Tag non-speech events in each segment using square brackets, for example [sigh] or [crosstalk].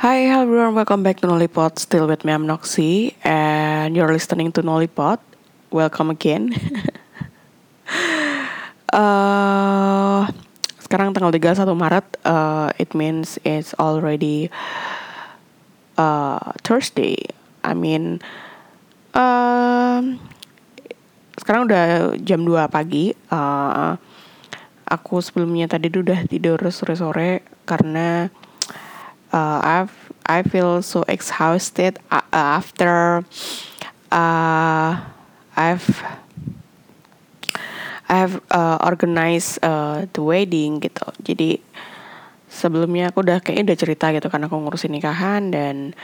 Hi everyone, welcome back to Nollipod. Still with me, I'm Noxy, and you're listening to Nollipod. Welcome again. [laughs] uh, sekarang tanggal 31 Maret, uh, it means it's already uh, Thursday. I mean, uh, sekarang udah jam 2 pagi. Uh, aku sebelumnya tadi udah tidur sore-sore karena uh, I've I feel so exhausted uh, after uh, I've I've uh, organized uh, the wedding gitu. Jadi sebelumnya aku udah kayaknya udah cerita gitu karena aku ngurusin nikahan dan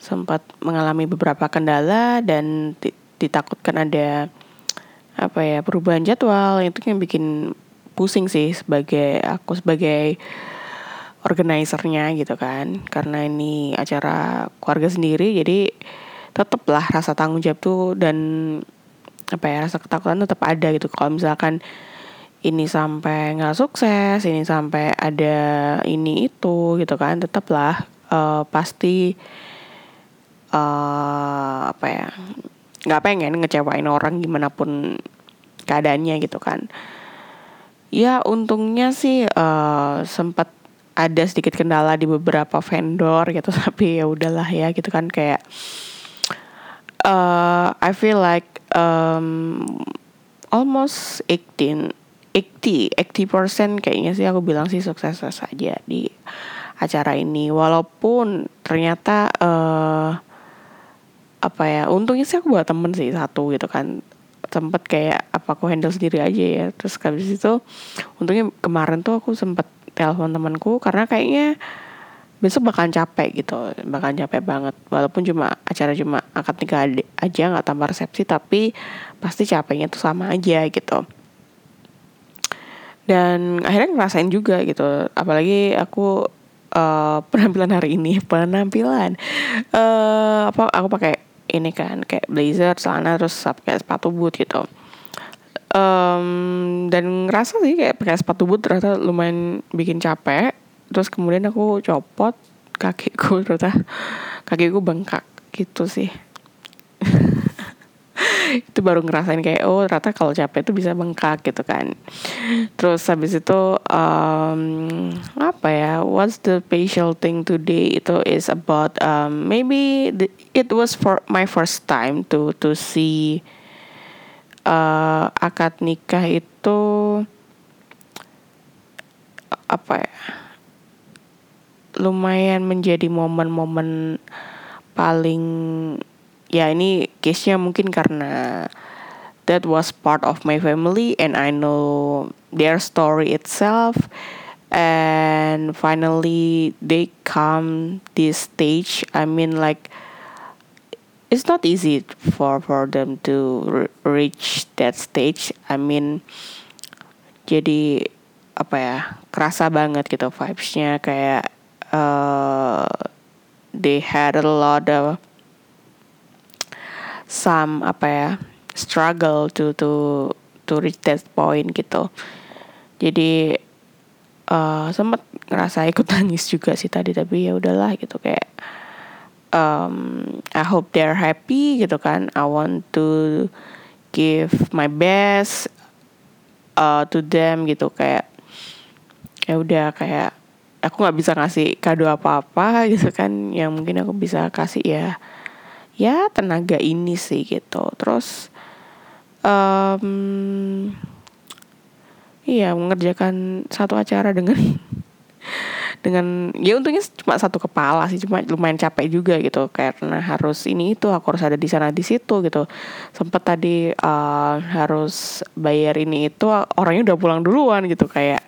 sempat mengalami beberapa kendala dan ditakutkan ada apa ya perubahan jadwal itu yang bikin pusing sih sebagai aku sebagai organisernya gitu kan. Karena ini acara keluarga sendiri jadi tetaplah rasa tanggung jawab tuh dan apa ya rasa ketakutan tetap ada gitu. Kalau misalkan ini sampai nggak sukses ini sampai ada ini itu gitu kan tetaplah uh, pasti uh, apa ya nggak pengen ngecewain orang gimana pun keadaannya gitu kan. Ya untungnya sih uh, sempat ada sedikit kendala di beberapa vendor gitu [laughs] tapi ya udahlah ya gitu kan kayak uh, I feel like um, almost 18 80 80% kayaknya sih aku bilang sih sukses saja di acara ini. Walaupun ternyata uh, apa ya untungnya sih aku buat temen sih satu gitu kan. Sempet kayak apa aku handle sendiri aja ya. Terus habis itu untungnya kemarin tuh aku sempet telepon temanku karena kayaknya besok bakalan capek gitu bakalan capek banget. Walaupun cuma acara cuma akad nikah aja nggak tambah resepsi tapi pasti capeknya tuh sama aja gitu. Dan akhirnya ngerasain juga gitu apalagi aku uh, [laughs] penampilan hari ini penampilan. Uh, apa aku pakai ini kan kayak blazer celana terus pakai sepatu boot gitu um, dan ngerasa sih kayak pakai sepatu boot ternyata lumayan bikin capek. Terus kemudian aku copot kakiku [laughs] ternyata kakiku bengkak gitu sih. [laughs] Itu baru ngerasain kayak oh ternyata kalau capek itu bisa bengkak gitu kan. Terus habis itu um, apa ya what's the special thing today? Itu is about um, maybe the, it was for my first time to to see uh, akad nikah itu apa ya lumayan menjadi momen-momen paling ya ini case-nya mungkin karena that was part of my family and I know their story itself. And finally they come this stage I mean like it's not easy for for them to reach that stage. I mean jadi apa ya kerasa banget gitu vibesnya. Kayak uh, they had a lot of some apa ya struggle to to to reach that point gitu. Jadi uh, sempet ngerasa ikut nangis juga sih tadi tapi ya udahlah gitu kayak um, I hope they're happy gitu kan. I want to give my best uh, to them gitu. Kayak ya udah kayak aku nggak bisa ngasih kado apa-apa gitu kan. Yang mungkin aku bisa kasih ya ya tenaga ini sih gitu. Terus um, iya mengerjakan satu acara dengan dengan ya untungnya cuma satu kepala sih cuma lumayan capek juga gitu. Karena harus ini itu aku harus ada di sana di situ gitu. Sempet tadi uh, harus bayar ini itu orangnya udah pulang duluan gitu. Kayak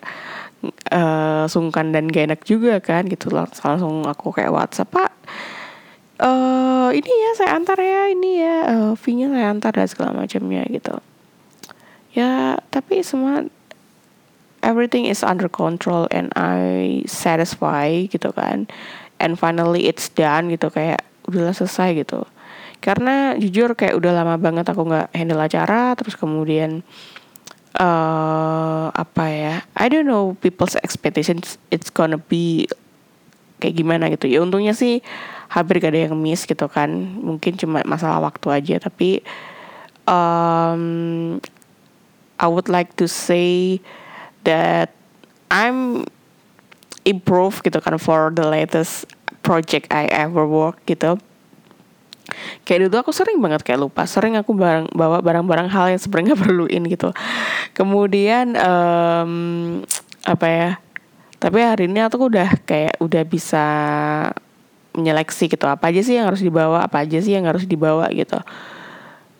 uh, sungkan dan gak enak juga kan gitu. Langsung aku kayak WhatsApp pak uh, ini ya saya antar ya ini ya uh, fee-nya saya antar dan segala macamnya gitu. Ya tapi semua everything is under control and I satisfy gitu kan. And finally it's done gitu kayak udahlah selesai gitu. Karena jujur kayak udah lama banget aku nggak handle acara terus kemudian uh, apa ya I don't know people's expectations it's gonna be kayak gimana gitu. Ya untungnya sih hampir gak ada yang miss gitu kan. Mungkin cuma masalah waktu aja tapi um, I would like to say that I'm improve gitu kan for the latest project I ever work gitu. Kayak dulu aku sering banget kayak lupa sering aku barang bawa barang-barang hal yang sebenarnya [laughs] perluin gitu. Kemudian um, apa ya tapi hari ini aku udah kayak udah bisa menyeleksi gitu apa aja sih yang harus dibawa apa aja sih yang harus dibawa gitu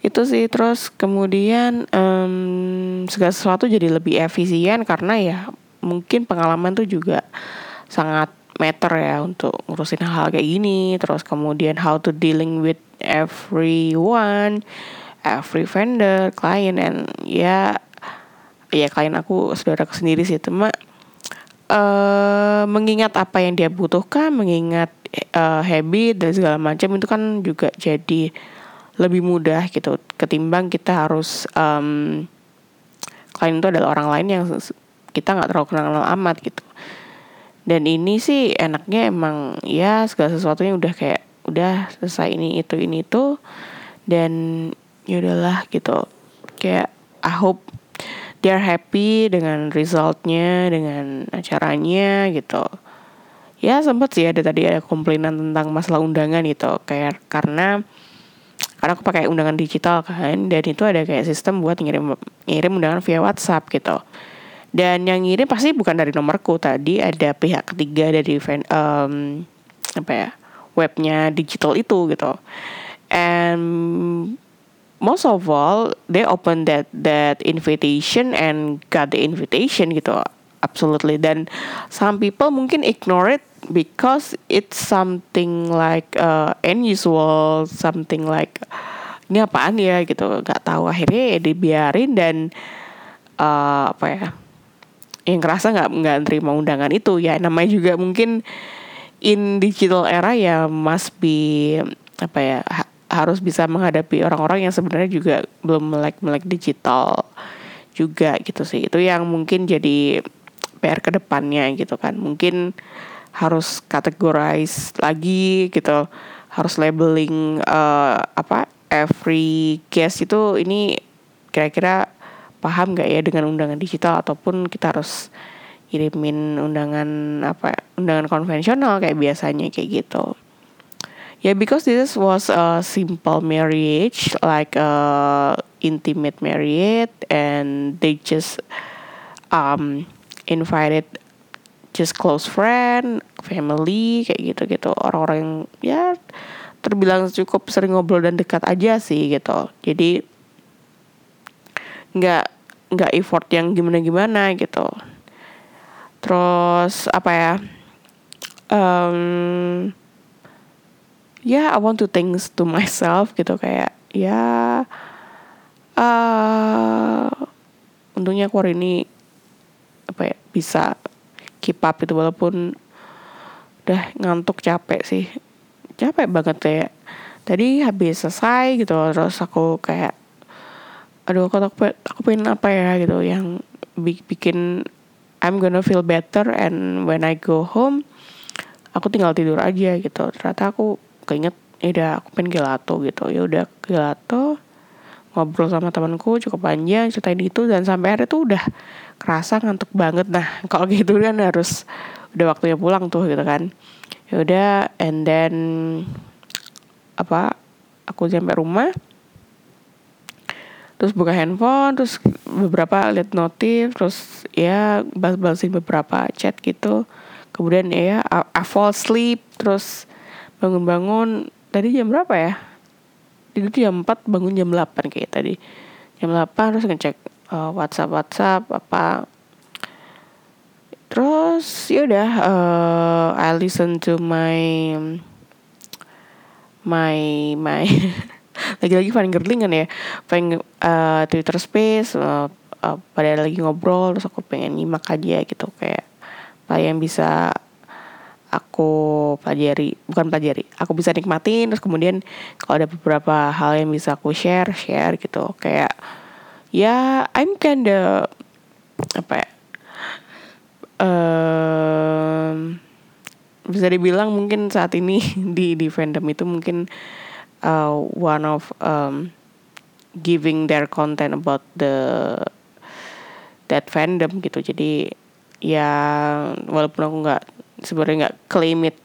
itu sih terus kemudian um, segala sesuatu jadi lebih efisien karena ya mungkin pengalaman tuh juga sangat matter ya untuk ngurusin hal, -hal kayak gini. Terus kemudian how to dealing with everyone every vendor client and ya ya klien aku saudara aku sendiri sih. Cuma uh, mengingat apa yang dia butuhkan mengingat uh, habit dan segala macam itu kan juga jadi lebih mudah gitu ketimbang kita harus um, klien itu adalah orang lain yang kita nggak terlalu kenal amat gitu. Dan ini sih enaknya emang ya segala sesuatunya udah kayak udah selesai ini itu ini itu. Dan ya udahlah gitu kayak I hope they're happy dengan resultnya dengan acaranya gitu. Ya sempat sih ada tadi ada komplainan tentang masalah undangan gitu kayak karena karena aku pakai undangan digital kan dan itu ada kayak sistem buat ngirim ngirim undangan via WhatsApp gitu. Dan yang ngirim pasti bukan dari nomorku tadi ada pihak ketiga dari um, apa ya webnya digital itu gitu. And most of all they open that that invitation and got the invitation gitu absolutely. Dan some people mungkin ignore it because it's something like uh, unusual something like ini apaan ya? gitu. Nggak tahu. Akhirnya ya dibiarin dan uh, apa ya yang kerasa nggak nggak terima undangan itu. Ya namanya juga mungkin in digital era ya must be apa ya ha harus bisa menghadapi orang-orang yang sebenarnya juga belum melek melek digital juga gitu sih. Itu yang mungkin jadi PR ke depannya gitu kan. Mungkin harus categorize lagi gitu. Harus labeling uh, apa every guest itu ini kira-kira paham gak ya dengan undangan digital ataupun kita harus kirimin undangan apa undangan konvensional kayak biasanya kayak gitu. Ya yeah, because this was a simple marriage like a intimate marriage and they just um invited just close friend, family kayak gitu-gitu orang-orang yang ya terbilang cukup sering ngobrol dan dekat aja sih gitu. Jadi nggak nggak effort yang gimana-gimana gitu. Terus apa ya? Um, ya yeah, I want to things to myself gitu kayak ya uh, untungnya aku hari ini apa ya bisa keep up gitu walaupun udah ngantuk capek sih. Capek banget kayak tadi habis selesai gitu terus aku kayak aduh aku aku, aku pengen apa ya? gitu yang bikin I'm gonna feel better and when I go home aku tinggal tidur aja gitu. Ternyata aku keinget ya udah aku pengen gelato gitu. Ya udah gelato ngobrol sama temanku cukup panjang ceritain itu dan sampai hari itu udah kerasa ngantuk banget. Nah [laughs] kalau gitu kan harus udah waktunya pulang tuh gitu kan. Ya udah and then apa aku sampai rumah. Terus buka handphone terus beberapa lihat notif terus ya balas-balasin beberapa chat gitu. Kemudian ya I, I fall sleep terus bangun-bangun tadi jam berapa ya tidur jam 4 bangun jam 8 kayak tadi. Jam 8 terus ngecek uh, WhatsApp WhatsApp apa. Terus ya udah uh, I listen to my my my [laughs] lagi-lagi paling gerling kan ya. Pengen uh, Twitter Space uh, uh, pada lagi ngobrol terus aku pengen nyimak aja gitu kayak apa yang bisa aku pelajari bukan pelajari aku bisa nikmatin terus kemudian kalau ada beberapa hal yang bisa aku share share gitu. Kayak ya I'm kinda apa ya um, bisa dibilang mungkin saat ini [laughs] di di fandom itu mungkin uh, one of um, giving their content about the that fandom gitu. Jadi ya walaupun aku nggak sebenarnya nggak claim it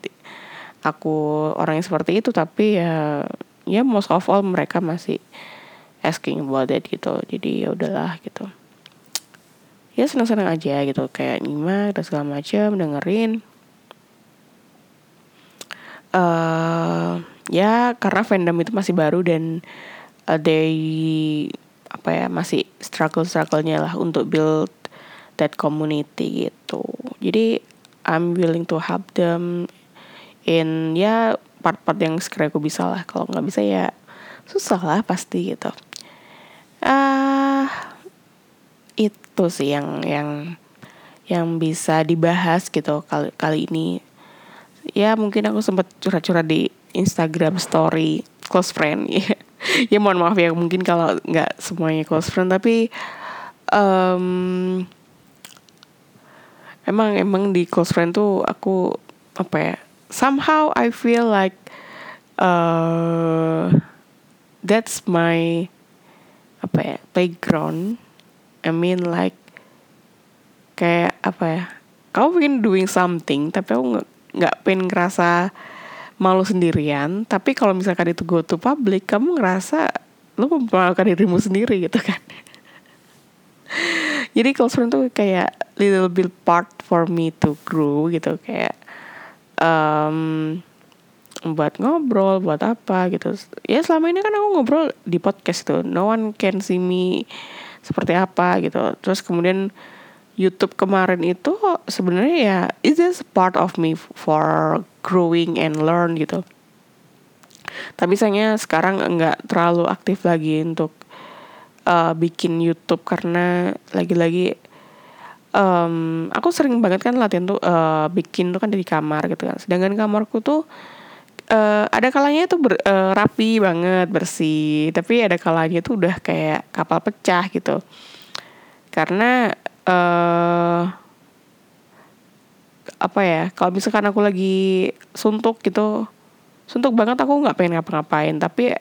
aku orang yang seperti itu tapi ya ya most of all mereka masih asking about it gitu. Jadi ya udahlah gitu. Ya senang-senang aja gitu kayak nyimak dan segala macam dengerin. Uh, ya karena fandom itu masih baru dan uh, they apa ya masih struggle strugglenya lah untuk build that community gitu. Jadi I'm willing to help them in ya part-part yang sekiranya aku bisa lah. Kalau nggak bisa ya susah lah pasti gitu. Ah uh, itu sih yang yang yang bisa dibahas gitu kali kali ini. Ya mungkin aku sempat curhat-curhat di Instagram story close friend. Ya [laughs] ya mohon maaf ya mungkin kalau nggak semuanya close friend tapi um, emang emang di close friend tuh aku apa ya somehow I feel like uh, that's my apa ya playground. I mean like kayak apa ya kamu pengen doing something tapi aku nggak nggak pengen ngerasa malu sendirian. Tapi kalau misalkan itu go to public kamu ngerasa lu mempermalukan dirimu sendiri gitu kan jadi close friend tuh kayak little bit part for me to grow gitu kayak um, buat ngobrol buat apa gitu. Ya selama ini kan aku ngobrol di podcast tuh. No one can see me seperti apa gitu. Terus kemudian YouTube kemarin itu sebenarnya ya is this part of me for growing and learn gitu. Tapi sayangnya sekarang nggak terlalu aktif lagi untuk uh, bikin YouTube karena lagi-lagi um, aku sering banget kan latihan tuh uh, bikin tuh kan dari kamar gitu kan. Sedangkan kamarku tuh uh, ada kalanya itu ber, uh, rapi banget bersih. Tapi ada kalanya itu udah kayak kapal pecah gitu. Karena uh, apa ya kalau misalkan aku lagi suntuk gitu suntuk banget aku nggak pengen ngapa-ngapain. Tapi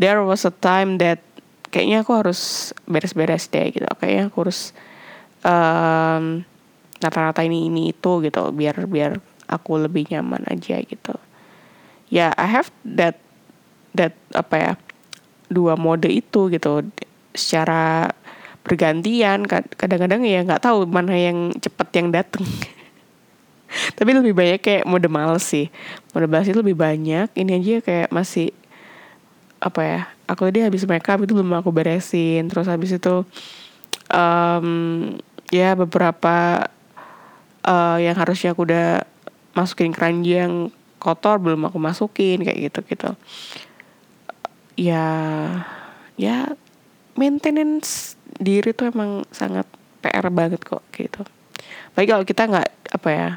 there was a time that kayaknya aku harus beres-beres deh gitu. Kayaknya aku harus um, nata-nata ini ini itu gitu biar biar aku lebih nyaman aja gitu. Ya yeah, I have that that apa ya dua mode itu gitu. Secara bergantian kadang-kadang ya nggak tahu mana yang cepet yang dateng. [laughs] Tapi lebih banyak kayak mode males sih. Mode males itu lebih banyak. Ini aja kayak masih apa ya aku tadi habis makeup itu belum aku beresin. Terus habis itu um, ya beberapa uh, yang harusnya aku udah masukin keranjang kotor belum aku masukin kayak gitu gitu. Ya ya maintenance diri tuh emang sangat PR banget kok gitu. Baik kalau kita nggak apa ya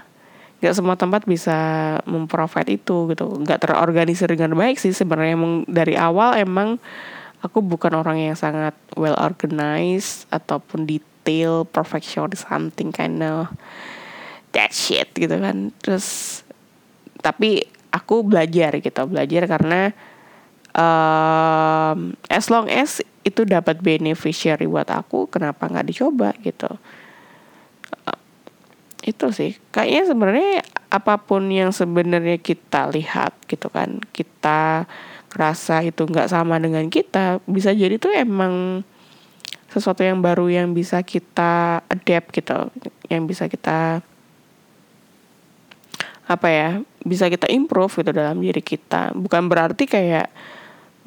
nggak semua tempat bisa memprovide itu gitu. Nggak terorganisir dengan baik sih sebenarnya. Emang dari awal emang aku bukan orang yang sangat well organized ataupun detail perfection something kind of that shit gitu kan. Terus tapi aku belajar gitu. Belajar karena um, as long as itu dapat beneficiary buat aku kenapa nggak dicoba gitu itu sih. Kayaknya sebenarnya apa pun yang sebenarnya kita lihat gitu kan kita rasa itu nggak sama dengan kita bisa jadi tuh emang sesuatu yang baru yang bisa kita adapt gitu yang bisa kita apa ya bisa kita improve gitu dalam diri kita. Bukan berarti kayak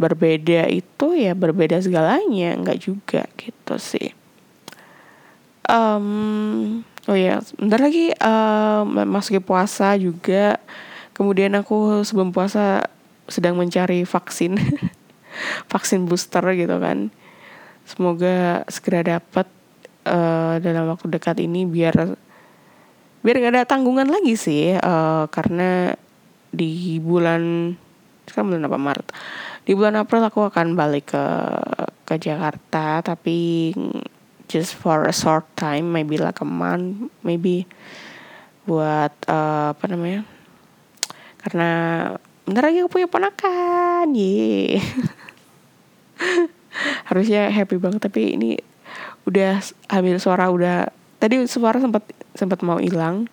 berbeda itu ya berbeda segalanya nggak juga gitu sih um, oh ya bentar lagi um, masuki puasa juga. Kemudian aku sebelum puasa sedang mencari vaksin [laughs] vaksin booster gitu kan. Semoga segera dapat uh, dalam waktu dekat ini biar biar gak ada tanggungan lagi sih uh, karena di bulan sekarang bulan apa Maret? Di bulan April aku akan balik ke ke Jakarta tapi just for a short time maybe like a month maybe buat uh, apa namanya? Karena bentar lagi aku punya ponakan ye [laughs] harusnya happy banget tapi ini udah ambil suara udah tadi suara sempat sempat mau hilang.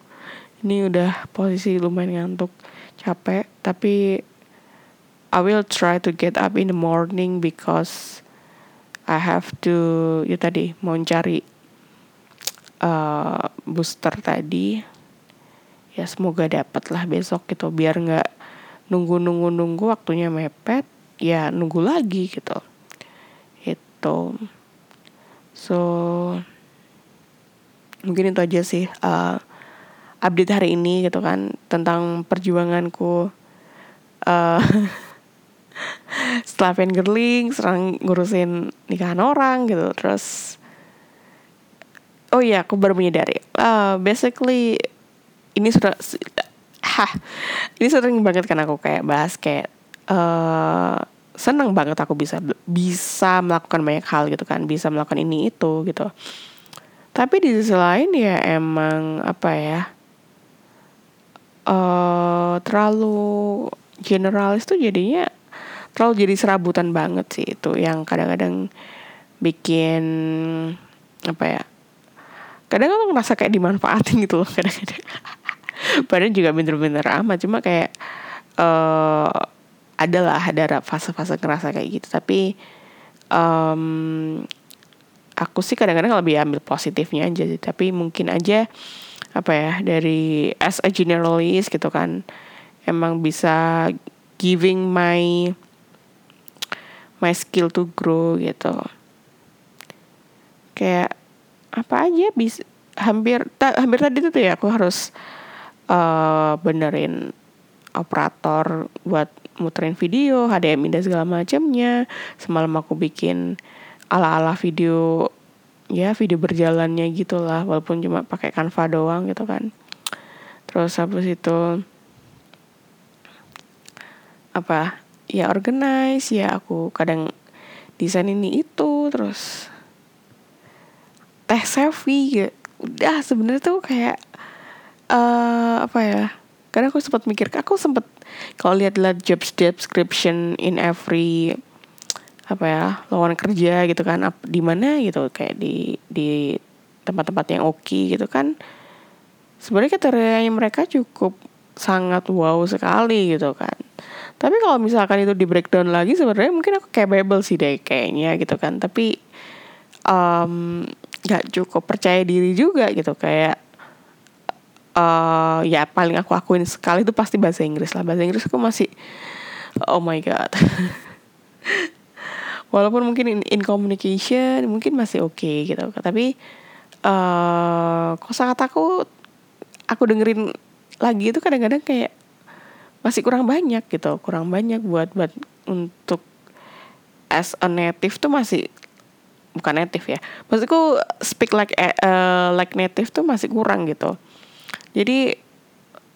Ini udah posisi lumayan ngantuk capek tapi I will try to get up in the morning because I have to ya tadi mau cari uh, booster tadi. Ya semoga dapat lah besok gitu biar nggak nunggu nunggu nunggu waktunya mepet ya nunggu lagi gitu. Itu so mungkin itu aja sih uh, update hari ini gitu kan tentang perjuanganku uh, [laughs] setelah pengen girling serang ngurusin nikahan orang gitu terus oh iya aku baru menyadari. Uh, basically ini sudah hah ini sering banget kan aku kayak bahas kayak uh, seneng banget aku bisa bisa melakukan banyak hal gitu kan bisa melakukan ini itu gitu. Tapi di sisi lain ya emang apa ya uh, terlalu generalis tuh jadinya terlalu jadi serabutan banget sih itu yang kadang-kadang bikin apa ya kadang kadang ngerasa kayak dimanfaatin gitu loh [laughs] kadang-kadang. Padahal juga bener-bener amat cuma kayak uh, adalah ada fase-fase ngerasa kayak gitu. Tapi um, aku sih kadang-kadang lebih ambil positifnya aja sih. Tapi mungkin aja apa ya dari as a generalist gitu kan emang bisa giving my my skill to grow gitu kayak apa aja bisa hampir ta, hampir tadi tuh ya aku harus uh, benerin operator buat muterin video, HDMI dan segala macamnya. Semalam aku bikin ala-ala video ya video berjalannya gitulah walaupun cuma pakai Canva doang gitu kan. Terus habis itu apa ya organize ya aku kadang desain ini itu terus teh selfie ya. Udah sebenarnya tuh kayak uh, apa ya karena aku sempat mikir aku sempat kalau lihat-lihat job description in every apa ya lawan kerja gitu kan di mana gitu kayak di di tempat-tempat yang oke okay, gitu kan sebenarnya kriterianya mereka cukup sangat wow sekali gitu kan tapi kalau misalkan itu di breakdown lagi sebenarnya mungkin aku capable sih deh kayaknya gitu kan. Tapi um, gak cukup percaya diri juga gitu. Kayak uh, ya paling aku akuin sekali itu pasti bahasa Inggris lah. Bahasa Inggris aku masih oh my god. [laughs] Walaupun mungkin in, in communication mungkin masih oke okay, gitu. Tapi uh, kosakataku aku dengerin lagi itu kadang-kadang kayak masih kurang banyak gitu kurang banyak buat buat untuk as a native tuh masih bukan native ya maksudku speak like uh, like native tuh masih kurang gitu. Jadi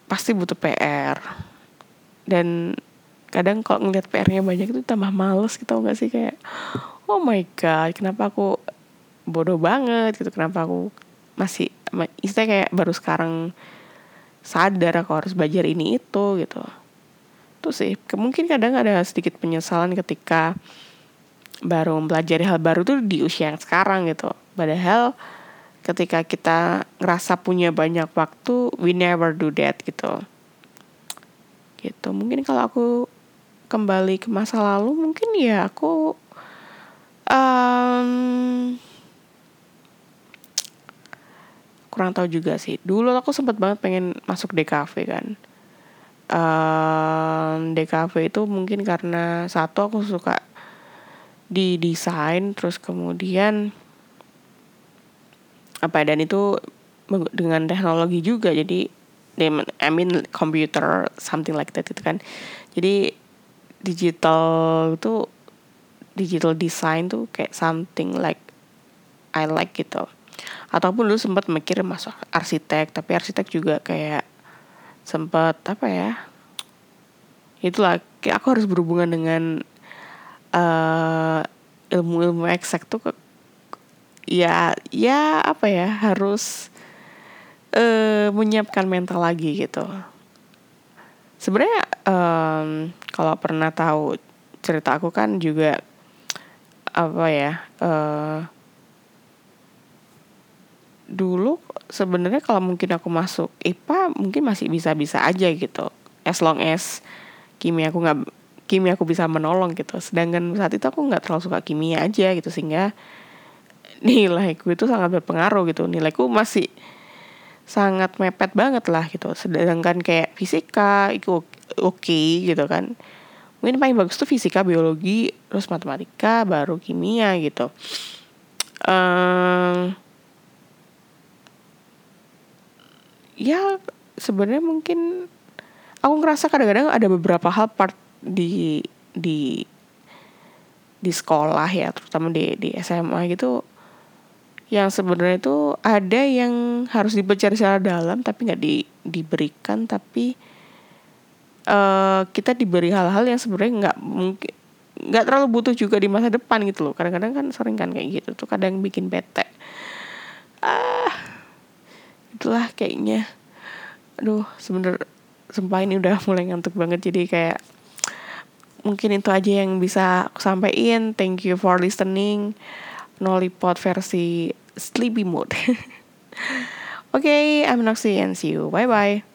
pasti butuh PR dan kadang kalau ngeliat PR-nya banyak itu tambah males gitu nggak sih? Kayak oh my god kenapa aku bodoh banget gitu? Kenapa aku masih istilahnya kayak baru sekarang sadar aku harus belajar ini itu gitu. Itu sih. Mungkin kadang ada sedikit penyesalan ketika baru mempelajari hal baru tuh di usia yang sekarang gitu. Padahal ketika kita ngerasa punya banyak waktu we never do that gitu. Gitu. Mungkin kalau aku kembali ke masa lalu mungkin ya aku um, kurang tahu juga sih. Dulu aku sempat banget pengen masuk DKV kan. Um, DKV itu mungkin karena satu aku suka di desain terus kemudian apa ya, dan itu dengan teknologi juga. Jadi I mean computer something like that itu kan. Jadi digital itu digital design tuh kayak something like I like gitu ataupun dulu sempat mikir masuk arsitek tapi arsitek juga kayak sempat apa ya itulah aku harus berhubungan dengan uh, ilmu-ilmu eksak tuh ya ya apa ya harus uh, menyiapkan mental lagi gitu. Sebenarnya um, kalau pernah tahu cerita aku kan juga apa ya uh, dulu sebenarnya kalau mungkin aku masuk IPA mungkin masih bisa-bisa aja gitu. As long as kimia aku nggak kimia aku bisa menolong gitu. Sedangkan saat itu aku nggak terlalu suka kimia aja gitu sehingga [laughs] nilaiku itu sangat berpengaruh gitu. Nilaiku masih sangat mepet banget lah gitu. Sedangkan kayak fisika itu oke okay, gitu kan. Mungkin paling bagus tuh fisika biologi terus matematika baru kimia gitu. Um, ya sebenarnya mungkin aku ngerasa kadang-kadang ada beberapa hal part di di di sekolah ya terutama di di SMA gitu yang sebenarnya itu ada yang harus dipelajari secara dalam tapi nggak di, diberikan tapi uh, kita diberi hal-hal yang sebenarnya nggak mungkin nggak terlalu butuh juga di masa depan gitu loh. Kadang-kadang kan sering kan kayak gitu tuh kadang bikin bete. Ah itulah kayaknya. Aduh sebener sumpah ini udah [laughs] mulai ngantuk banget jadi kayak mungkin itu aja yang bisa aku sampaikan. Thank you for listening. Nolipot versi sleepy mode oke [laughs] okay, I'm Noxy and see you. Bye bye